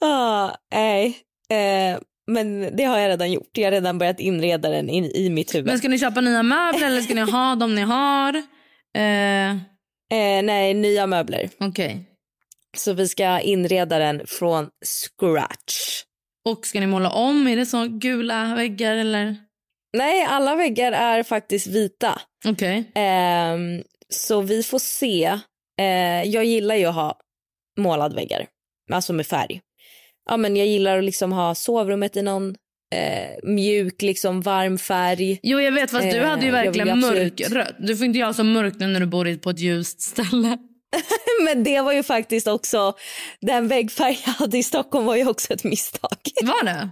Ah, nej. Eh, men det har jag redan gjort. Jag har redan börjat inreda den in, i mitt huvud. Men ska ni köpa nya möbler eller ska ni ha de ni har? Eh, Eh, nej, nya möbler. Okej. Så vi ska inreda den från scratch. Och ska ni måla om? Är det så gula väggar eller? Nej, alla väggar är faktiskt vita. Okej. Ehm, så vi får se. Eh, jag gillar ju att ha målade väggar. alltså med färg. Ja, men jag gillar att liksom ha sovrummet i någon eh, mjuk, liksom varm färg. Jo jag vet fast du Eh, hade ju vill verkligen absolut- mörkrött. Du får inte göra så mörkt nu när du bor på ett ljust ställe. Men det var ju faktiskt också, den väggfärg jag hade i Stockholm var ju också ett misstag. Var det?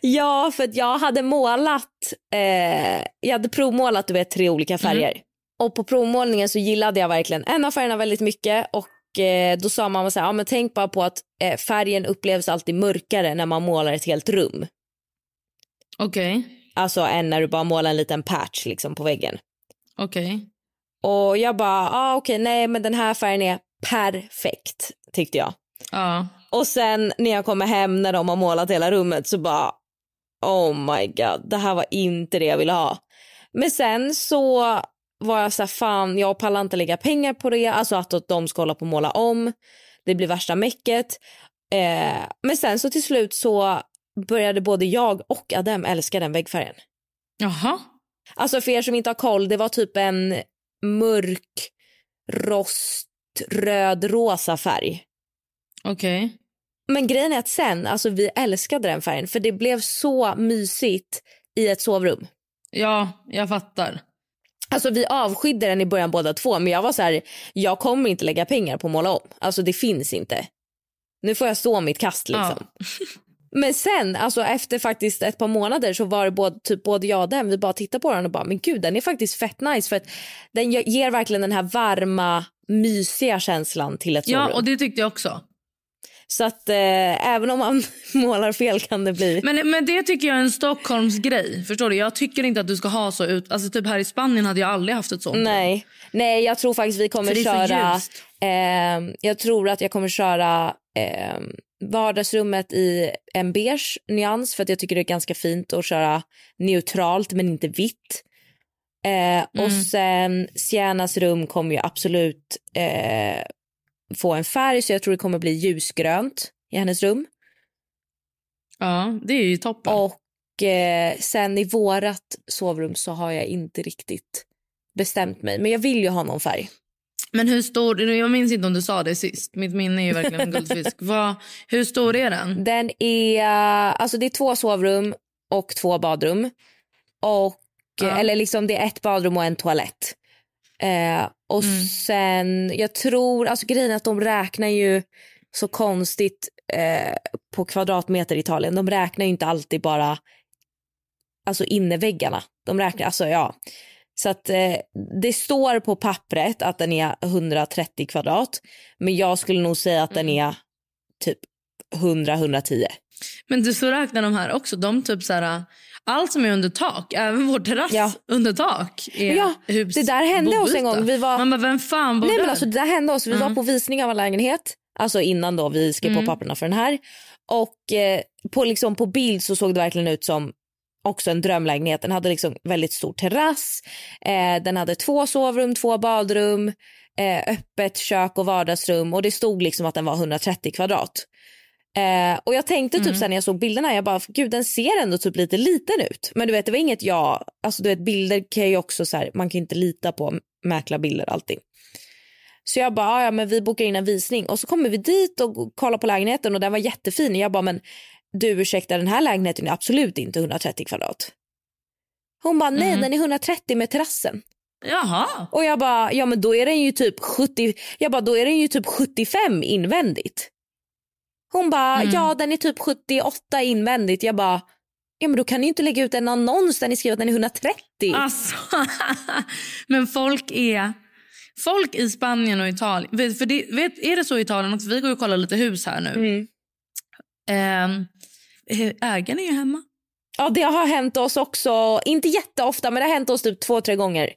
Ja, för att jag hade målat, eh, jag hade provmålat du vet, tre olika färger. Och på provmålningen så gillade jag verkligen en av färgerna väldigt mycket och eh, då sa mamma så här, ja men tänk bara på att eh, färgen upplevs alltid mörkare när man målar ett helt rum. Okej. Alltså än när du bara målar en liten patch liksom på väggen. Okej. Och jag bara, ah, okej nej men den här färgen är perfekt tyckte jag. Ja. Och sen när jag kommer hem när de har målat hela rummet så bara oh my god, det här var inte det jag ville ha. Men sen så var jag så här, fan jag pallar inte lägga pengar på det, alltså att de ska hålla på och måla om. Det blir värsta mäcket. Eh, men sen så till slut så började både jag och Adem älska den väggfärgen. Jaha. Alltså för er som inte har koll, det var typ en mörk rost röd rosa färg. Okej. Men grejen är att sen, alltså vi älskade den färgen för det blev så mysigt i ett sovrum. Ja, jag fattar. Alltså vi avskydde den i början båda två men jag var så här, jag kommer inte lägga pengar på att måla om. Alltså det finns inte. Nu får jag stå mitt kast liksom. Men sen, alltså efter faktiskt ett par månader så var det både, typ både jag och den, vi bara tittade på den och bara men gud den är faktiskt fett nice för att den ge- ger verkligen den här varma, mysiga känslan till ett sovrum. Ja, och det tyckte jag också. Så att eh, även om man målar fel kan det bli. Men, men det tycker jag är en Stockholms grej. Förstår du? Jag tycker inte att du ska ha så ut. Alltså typ här i Spanien hade jag aldrig haft ett sånt. Nej, nej jag tror faktiskt vi kommer köra... ehm, jag tror att jag kommer köra ehm, vardagsrummet i en beige nyans för att jag tycker det är ganska fint att köra neutralt men inte vitt. Eh, Och Mm. sen Siennas rum kommer ju absolut eh, få en färg så jag tror det kommer bli ljusgrönt i hennes rum. Ja, det är ju toppen. Och eh, sen i vårat sovrum så har jag inte riktigt bestämt mig. Men jag vill ju ha någon färg. Men hur stor, jag minns inte om du sa det sist. Mitt minne är ju verkligen en guldfisk. Vad, hur stor är den? Den är, alltså det är två sovrum och två badrum. Och, Ja. Eller liksom det är ett badrum och en toalett. Eh, och Mm. sen, jag tror, alltså grejen är att de räknar ju så konstigt eh, på kvadratmeter i Italien. De räknar ju inte alltid bara alltså inneväggarna. De räknar, alltså ja. Så att eh, det står på pappret att den är 130 kvadrat. Men jag skulle nog säga att den är typ 100-110. Men du så räknar de här också. De typ så här, allt som är under tak, även vår terrass Ja. under tak är Ja, hus, det där hände oss en gång. Vi var- Man bara, vem fan bor Nej men alltså det där hände oss. Vi var Mm. på visning av en lägenhet. Alltså innan då vi skrev Mm. på papperna för den här. Och eh, på, liksom, på bild så såg det verkligen ut som också en drömlägenhet. Den hade liksom väldigt stor terrass. Eh, den hade två sovrum, två badrum, eh, öppet kök och vardagsrum. Och det stod liksom att den var 130 kvadrat. Eh, och jag tänkte typ Mm. sen när jag såg bilderna, jag bara gud den ser ändå typ lite liten ut. Men du vet det var inget jag, alltså du vet bilder kan ju också så här, man kan inte lita på mäklarbilder alltid. Så jag bara, "Ah, ja men vi bokar in en visning och så kommer vi dit och kollar på lägenheten och den var jättefin. Jag bara, men du ursäkta den här lägenheten är absolut inte 130 kvadrat. Hon bara, nej Mhm. den är 130 med terrassen. Jaha. Och jag bara, ja men då är den ju typ 70, jag bara då är den ju typ 75 invändigt. Hon bara, Mm. ja den är typ 78 invändigt. Jag bara, ja men då kan ni inte lägga ut en annons där ni skriver att den är 130. Alltså, men folk är... Folk i Spanien och Italien... För det, vet, är det så i Italien också? Vi går och kollar lite hus här nu. Mm. Ehm, ägaren är ju hemma. Ja det har hänt oss också, inte jätteofta men det har hänt oss typ två, tre gånger.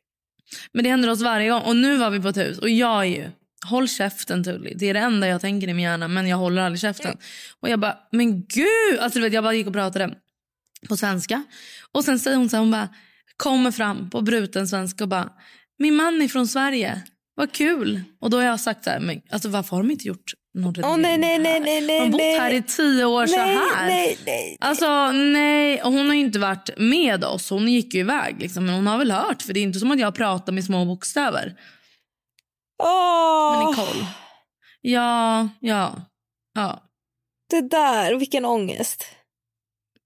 Men det händer oss varje gång. Och nu var vi på ett hus och jag är ju... Håll käften Tully. Det är det enda jag tänker i min hjärna men jag håller aldrig käften. Och jag bara, men gud! Alltså, du vet, jag bara gick och pratade på svenska. Och sen säger hon så här, hon bara kommer fram på bruten svenska och bara, min man är från Sverige. Vad kul! Och då har jag sagt så här, men alltså varför har de inte gjort Åh nej nej nej nej nej. Har de bott här i tio år så nej, här? Nej, nej. Alltså nej, och hon har inte varit med oss. Hon gick ju iväg liksom. Men hon har väl hört för det är inte som att jag pratar med små bokstäver. Åh. Men Nicole. Ja, ja. Ja. Det där, vilken ångest.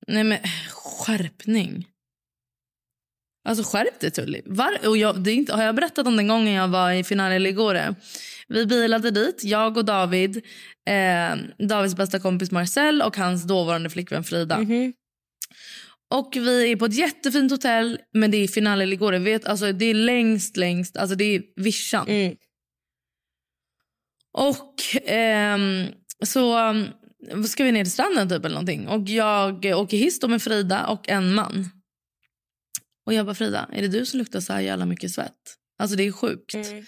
Nej men skärpning. Alltså skärp dig Tully. Var, och jag, det inte, har jag berättat om den gången jag var i Finale Ligore? Vi bilade dit, jag och David, eh, Davids bästa kompis Marcel och hans dåvarande flickvän Frida. Mhm. Och vi är på ett jättefint hotell, men det är Finale Ligore. Vet, alltså, det är längst, längst, alltså det är vischan. Mm. Och ehm, så um, ska vi ner till stranden typ eller någonting. Och jag åker hiss med Frida och en man. Och jag bara Frida, är det du som luktar så här jävla mycket svett? Alltså det är sjukt. Mm.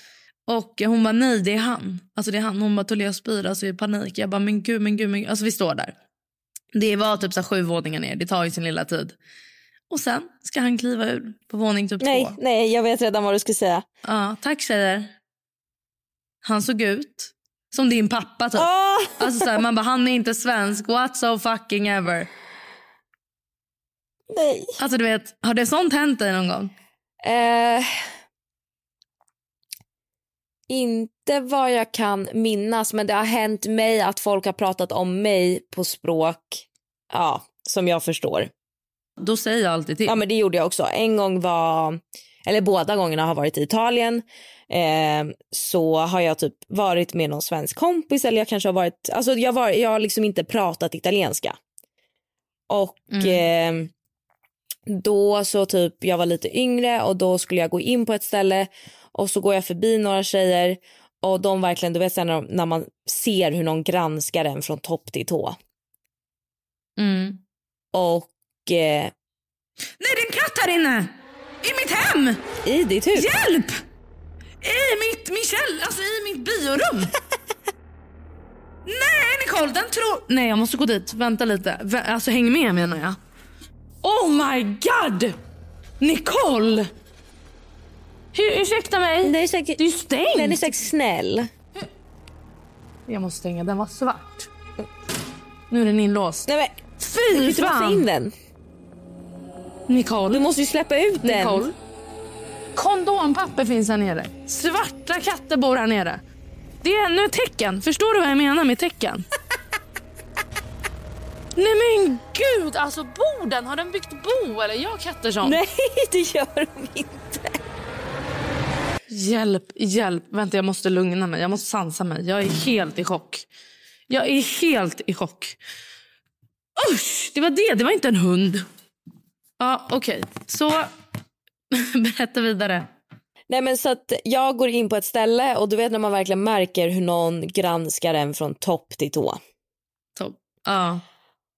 Och hon bara nej det är han. Alltså det är han. Hon bara jag spyr alltså i panik. Jag bara men gud men gud men gud. Alltså vi står där. Det var typ så sju våningar ner. Det tar ju sin lilla tid. Och sen ska han kliva ur på våning typ Nej, två. nej, jag vet redan vad du ska säga. Ja, tack tjejer. Han såg ut som din pappa typ. Åh! Alltså så här, man bara han är inte svensk. What so fucking ever. Nej. Alltså du vet, har det sånt hänt dig någon gång? Eh, inte vad jag kan minnas, men det har hänt mig att folk har pratat om mig på språk ja, som jag förstår. Då säger jag alltid till. Ja, men det gjorde jag också. En gång var, eller båda gångerna har varit i Italien. Eh, så har jag typ varit med någon svensk kompis eller jag kanske har varit, alltså jag, var, jag har liksom inte pratat italienska. Och eh, då så typ, jag var lite yngre och då skulle jag gå in på ett ställe och så går jag förbi några tjejer och de verkligen, du vet sen när, de- när man ser hur någon granskar en från topp till tå. Mm. Och eh, Nej det är en katt här inne! I mitt hem! i ditt hus. Hjälp! I mitt, min käll, alltså i mitt biorum. Nej Nicole, den tror... Nej jag måste gå dit, vänta lite. Vä- Alltså häng med menar jag. Oh my god! Nicole! Hur, ursäkta mig? Det är säkert, Det är ju stängt. den är säkert snäll. Jag måste stänga, den var svart. Nu är den inlåst. Nej, men, du kan Fy inte låsa in fan! den. Nicole. Du måste ju släppa ut den. Nicole. Kondompapper finns här nere. Svarta katter bor här nere. Det är ännu ett tecken. Förstår du vad jag menar med tecken? Nej men gud, alltså borden, har den byggt bo eller jag katter som? Nej, det gör de inte. Hjälp, hjälp. Vänta jag måste lugna mig, jag måste sansa mig. Jag är helt i chock. Jag är helt i chock. Usch, det var det, det var inte en hund. Ja, okej. Så berätta vidare. Nej men så att jag går in på ett ställe och du vet när man verkligen märker hur någon granskar en från topp till tå. Topp. Ja.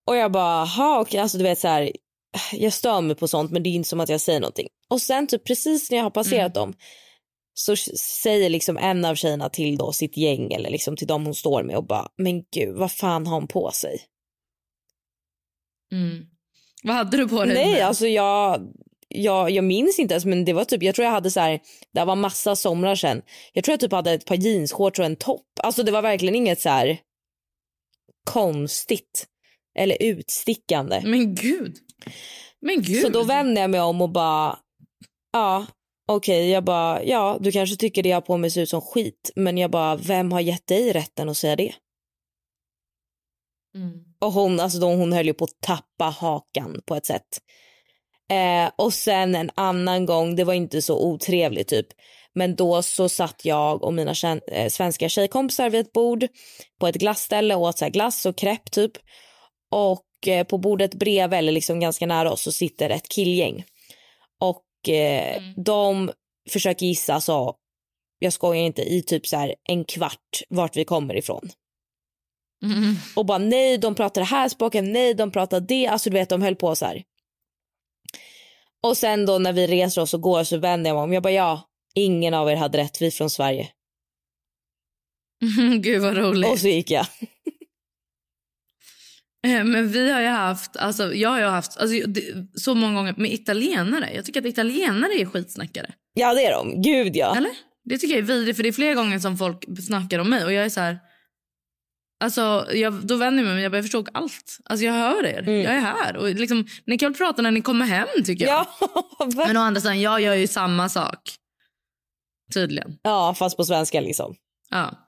Och jag bara, ha okej, alltså du vet så här, jag stör mig på sånt men det är inte som att jag säger någonting. Och sen typ precis när jag har passerat dem så säger liksom en av tjejerna till då sitt gäng eller liksom till dem hon står med och bara, men gud vad fan har hon på sig? Mm. Vad hade du på dig? Nej, alltså jag, jag, jag minns inte ens men det var typ, jag tror jag hade så här, det var massa somrar sedan. Jag tror jag typ hade ett par jeansshorts och en topp. Alltså det var verkligen inget så här konstigt eller utstickande. Men gud. Men gud. Så då vände jag mig om och bara, ja okej, jag bara, ja du kanske tycker det jag har på mig ser ut som skit men jag bara, vem har gett dig rätten att säga det? Mm. Och hon, alltså då, hon höll ju på att tappa hakan på ett sätt. Eh, och sen en annan gång, det var inte så otrevligt typ. Men då så satt jag och mina eh, svenska tjejkompisar vid ett bord på ett glassställe och åt så glass och crepe typ. Och eh, på bordet bredvid eller liksom ganska nära oss så sitter ett killgäng. Och eh, de försöker gissa så, jag skojar inte, i typ så här en kvart vart vi kommer ifrån. Mm. Och bara nej, de pratar det här språket, nej, de pratar det. Alltså du vet, de höll på så här. Och sen då när vi reser oss och går så vänder jag mig om. Jag bara ja, ingen av er hade rätt, vi från Sverige. Gud vad roligt. Och så gick jag. Eh, Men vi har ju haft, alltså jag har ju haft alltså, så många gånger med italienare. Jag tycker att italienare är skitsnackare. Ja det är de, gud ja. Eller? Det tycker jag är vidrigt för det är flera gånger som folk snackar om mig och jag är så här. Alltså jag, då vänder jag mig men jag börjar förstå allt. Alltså jag hör er, jag är här och liksom ni kan väl prata när ni kommer hem tycker jag. Ja, Men å andra sidan, jag gör ju samma sak. Tydligen. ja, fast på svenska liksom. Ja.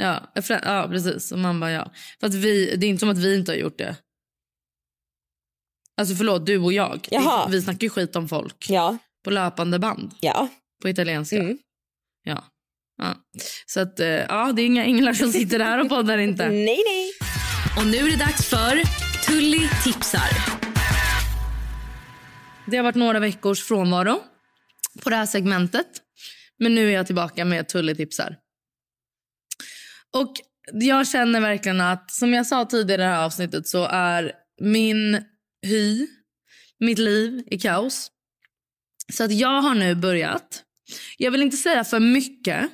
Ja, ja precis. Och man bara ja. För att vi, det är inte som att vi inte har gjort det. Alltså förlåt, du och jag. Jaha. Vi snackar ju skit om folk. Ja. På löpande band. Ja. På italienska. Mm. Ja. ja. Så att, eh, ja, det är inga änglar som sitter här och poddar inte. Nej, nej. Och nu är det dags för Tully tipsar. Det har varit några veckors frånvaro på det här segmentet. Men nu är jag tillbaka med Tully tipsar. Och jag känner verkligen att, som jag sa tidigare i det här avsnittet så är min hy, mitt liv i kaos. Så att jag har nu börjat, jag vill inte säga för mycket,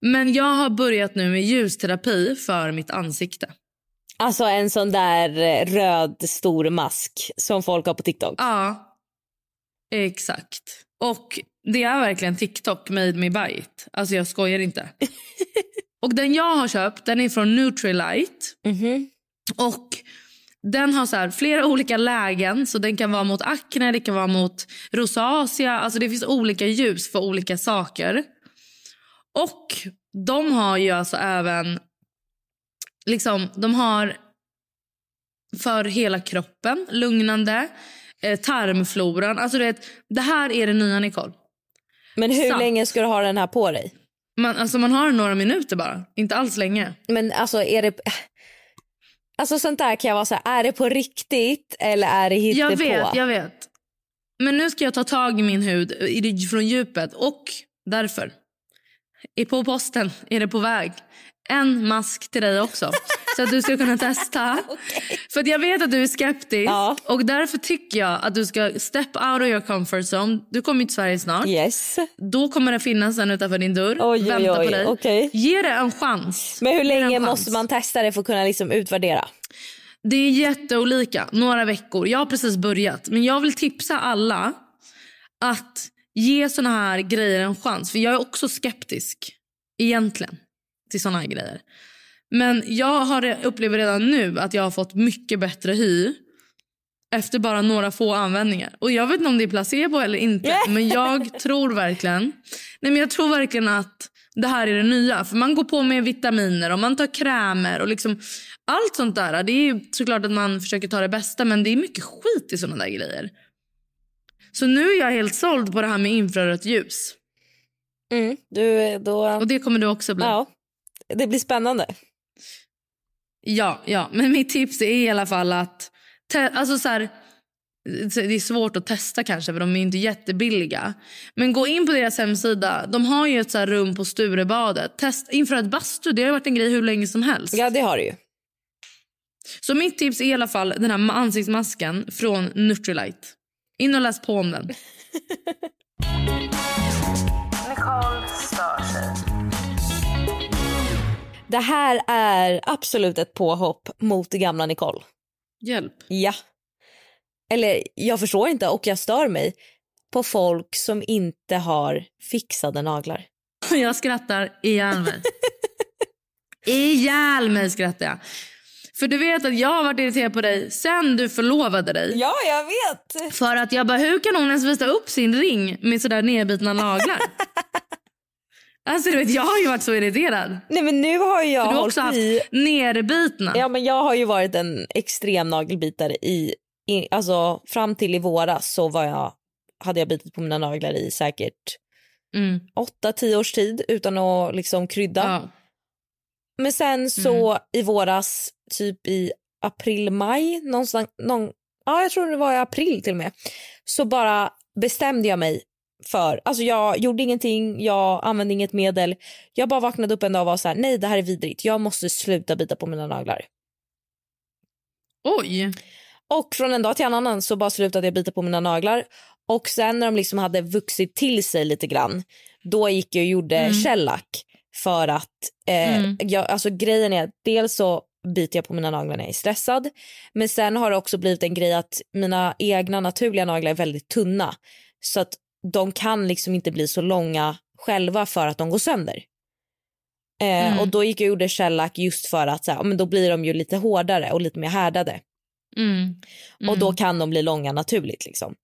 men jag har börjat nu med ljusterapi för mitt ansikte. Alltså en sån där eh, röd stor mask som folk har på TikTok. Ja, exakt. Och det är verkligen TikTok made me buy it. Alltså jag skojar inte. och den jag har köpt den är från Nutrilite. Och den har så flera olika lägen. Så Den kan vara mot akne, det kan vara mot rosacea. Alltså det finns olika ljus för olika saker. Och de har ju alltså även... Liksom, de har för hela kroppen, lugnande, eh, tarmfloran. Alltså du vet, det här är det nya Nicole. Men hur Sant. länge ska du ha den här på dig? Man, alltså man har några minuter bara, inte alls länge. Men alltså är det... Alltså sånt där kan jag vara så här, är det på riktigt eller är det hittepå? Jag vet, jag vet. Men nu ska jag ta tag i min hud från djupet och därför. Är på posten är det på väg. En mask till dig också. så att du ska kunna testa. För att jag vet att du är skeptisk. Och därför tycker jag att du ska step out of your comfort zone. Du kommer till Sverige snart. Yes. Då kommer det finnas en utanför din dörr. Oj, oj, Vänta oj, på dig. okej. Ge det en chans. Men hur länge måste man testa det för att kunna liksom utvärdera? Det är jätteolika. Några veckor. Jag har precis börjat. Men jag vill tipsa alla att ge såna här grejer en chans. För jag är också skeptisk egentligen till såna här grejer. Men jag har, upplever redan nu att jag har fått mycket bättre hy efter bara några få användningar. Och Jag vet inte om det är placebo eller inte, men jag tror verkligen nej men jag tror verkligen att det här är det nya. För Man går på med vitaminer och man tar krämer. och liksom Allt sånt där. Det är såklart att man försöker ta det bästa, men det är mycket skit i såna där grejer. Så nu är jag helt såld på det här med infrarött ljus. Mm, du, då... Och det kommer du också bli. Ja, det blir spännande. Ja, ja, men mitt tips är i alla fall att... Alltså så här, det är svårt att testa kanske för de är inte jättebilliga. Men gå in på deras hemsida. De har ju ett så här rum på Sturebadet. Test inför ett bastu. Det har varit en grej hur länge som helst. Ja, det har du ju. Så mitt tips är i alla fall den här ansiktsmasken från Nutrilite. In och läs på om den. Det här är absolut ett påhopp mot gamla Nicole. Hjälp. Ja. Eller jag förstår inte och jag stör mig på folk som inte har fixade naglar. Jag skrattar ihjäl mig. ihjäl mig skrattar jag. För du vet att jag har varit irriterad på dig sen du förlovade dig. Ja, jag vet. För att jag bara, hur kan hon ens visa upp sin ring med sådär nedbitna naglar? alltså du vet, jag har ju varit så irriterad. Nej men nu har jag För du har också haft i... nerbitna. Ja men jag har ju varit en extrem nagelbitare i, i alltså fram till i våras så var jag, hade jag bitit på mina naglar i säkert Mm. åtta, tio års tid utan att liksom krydda. Ja. Men sen så i våras, typ i april, maj, någonstans, någon, ja jag tror det var i april till och med, så bara bestämde jag mig för, alltså jag gjorde ingenting, jag använde inget medel. Jag bara vaknade upp en dag och var så här, nej det här är vidrigt, jag måste sluta bita på mina naglar. Oj. Och från en dag till en annan så bara slutade jag bita på mina naglar. Och sen när de liksom hade vuxit till sig lite grann, då gick jag och gjorde Mm. shellack. För att, eh, Mm. jag, alltså grejen är dels så biter jag på mina naglar när jag är stressad. Men sen har det också blivit en grej att mina egna naturliga naglar är väldigt tunna. Så att de kan liksom inte bli så långa själva för att de går sönder. Eh, Mm. Och då gick jag och gjorde shellack just för att så här, men då blir de ju lite hårdare och lite mer härdade. Mm. Och då kan de bli långa naturligt liksom.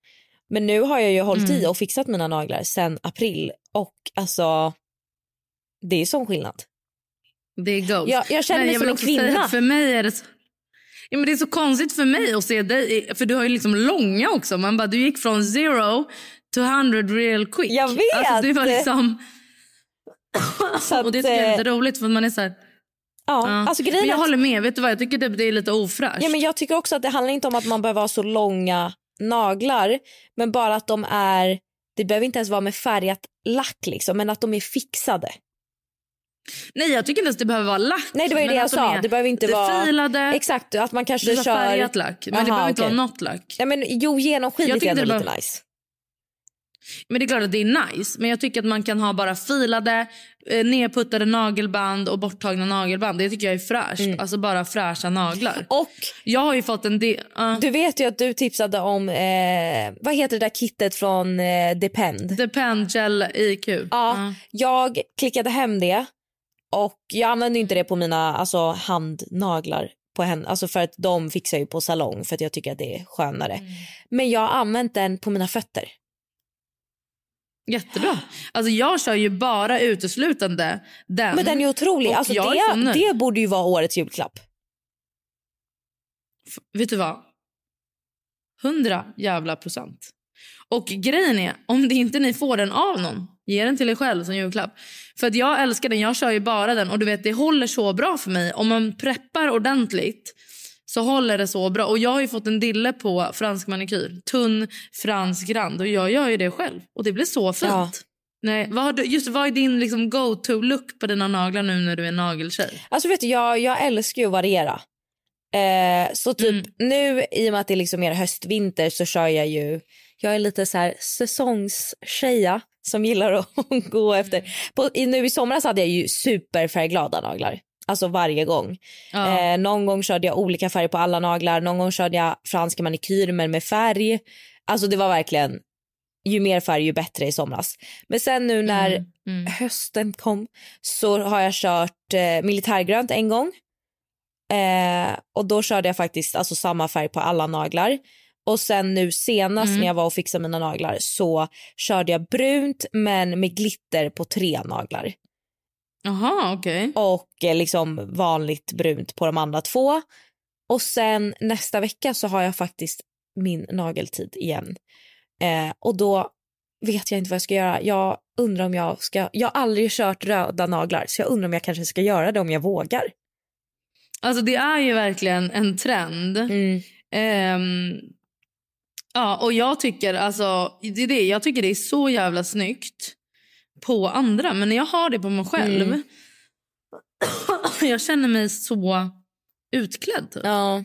Men nu har jag ju hållit i och fixat mina naglar sen april och alltså det är sån skillnad. Det är ghost. Jag, jag känner mig jag som en kvinna. för mig är det så... Ja, men det är så konstigt för mig att se dig, för du har ju liksom långa också. Man bara, du gick från zero to hundred real quick. Jag vet! Alltså, du var liksom... Att, och det tycker jag är eh, lite roligt för man är så här... Ja, Ja. alltså grejen men jag att- håller med, vet du vad? Jag tycker det, det är lite ofräscht. Ja, men jag tycker också att det handlar inte om att man behöver ha så långa naglar, men bara att de är, det behöver inte ens vara med färgat lack liksom, men att de är fixade. Nej, jag tycker inte ens det behöver vara lack. Nej, det var ju det jag de sa. Det behöver inte vara... Filade. Exakt, att man kanske Det kör... färgat lack, men det Aha, behöver inte okej. vara något lack. Ja, men, jo, genomskinligt är ändå det lite bara- nice. Men det är klart att det är nice. Men jag tycker att man kan ha bara filade, eh, nedputtade nagelband och borttagna nagelband. Det tycker jag är fräscht. Mm. Alltså bara fräscha naglar. Och Jag har ju fått en del... Uh, du vet ju att du tipsade om, eh, vad heter det där kittet från eh, Depend? Depend Gel IQ. Ja, jag klickade hem det och jag använder ju inte det på mina alltså, handnaglar på henne, alltså för att de fixar ju på salong för att jag tycker att det är skönare. Mm. Men jag har använt den på mina fötter. Jättebra. Alltså jag kör ju bara uteslutande den. Men den är otrolig. Alltså, det, det borde ju vara årets julklapp. Vet du vad? Hundra jävla procent. Och grejen är, om det inte ni får den av någon, ge den till er själv som julklapp. För att jag älskar den, jag kör ju bara den och du vet det håller så bra för mig. Om man preppar ordentligt så håller det så bra. Och jag har ju fått en dille på fransk manikyr. Tunn fransk rand och jag gör ju det själv. Och det blir så fint. Ja. Nej, vad, du, just, vad är din liksom, go-to-look på dina naglar nu när du är nageltjej? Alltså vet du, jag, jag älskar ju att variera. Eh, så typ Mm. nu i och med att det är liksom mer höst-vinter så kör jag ju, jag är lite så här säsongstjeja som gillar att gå efter. På, i, nu i somras hade jag ju superfärgglada naglar. Alltså varje gång. Ja. Eh, någon gång körde jag olika färger på alla naglar. Någon gång körde jag franska manikyr men med färg. Alltså det var verkligen ju mer färg ju bättre i somras. Men sen nu när Mm, mm. hösten kom så har jag kört eh, militärgrönt en gång. Eh, och då körde jag faktiskt alltså samma färg på alla naglar. Och sen nu senast Mm. när jag var och fixade mina naglar så körde jag brunt men med glitter på tre naglar. Jaha, okej. Och eh, liksom vanligt brunt på de andra två. Och sen nästa vecka så har jag faktiskt min nageltid igen. Eh, och då vet jag inte vad jag ska göra. Jag undrar om jag ska, jag har aldrig kört röda naglar så jag undrar om jag kanske ska göra det om jag vågar. Alltså det är ju verkligen en trend. Mm. Ehm, ja, och jag tycker alltså, det är det, jag tycker det är så jävla snyggt på andra. Men när jag har det på mig själv, Mm. jag känner mig så utklädd. Typ. Ja.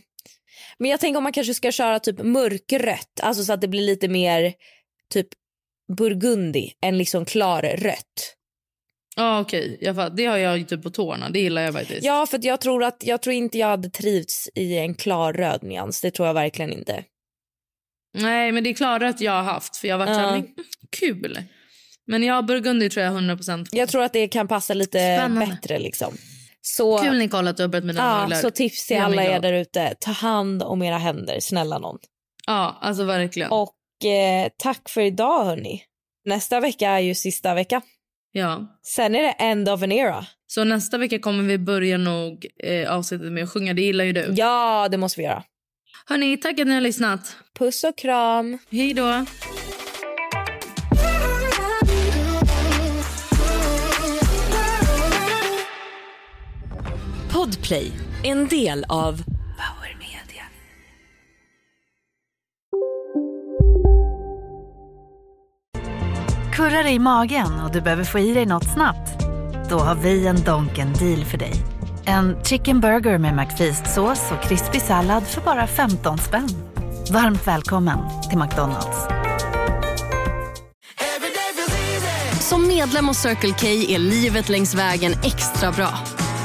Men jag tänker om man kanske ska köra typ mörkrött, alltså så att det blir lite mer typ burgundi än liksom klarrött. Ja, okej. Jag fatt- Det har jag ju typ på tårna. Det gillar jag faktiskt. Ja, för jag tror att jag tror inte jag hade trivts i en klar röd nyans. Det tror jag verkligen inte. Nej, men det är klarrött jag har haft. För jag har varit så här, men, kul. Men ja, burgundi tror jag 100% på. Jag tror att det kan passa lite Spännande. bättre liksom. Så, Kul Nicole att du har börjat med dina ja, naglar. så tips till alla er där ute. Ta hand om era händer, snälla någon. Ja, alltså verkligen. Och eh, tack för idag hörni. Nästa vecka är ju sista vecka. Ja. Sen är det end of an era. Så nästa vecka kommer vi börja nog eh, avsnittet med att sjunga. Det gillar ju du. Ja, det måste vi göra. Hörni, tack att ni har lyssnat. Puss och kram. Hej då. Podplay, en del av Power Media. Kurrar i magen och du behöver få i dig något snabbt? Då har vi en Donken deal för dig. En chicken burger med McFeast-sås och krispig sallad för bara 15 spänn. Varmt välkommen till McDonalds. Som medlem hos Circle K är livet längs vägen extra bra.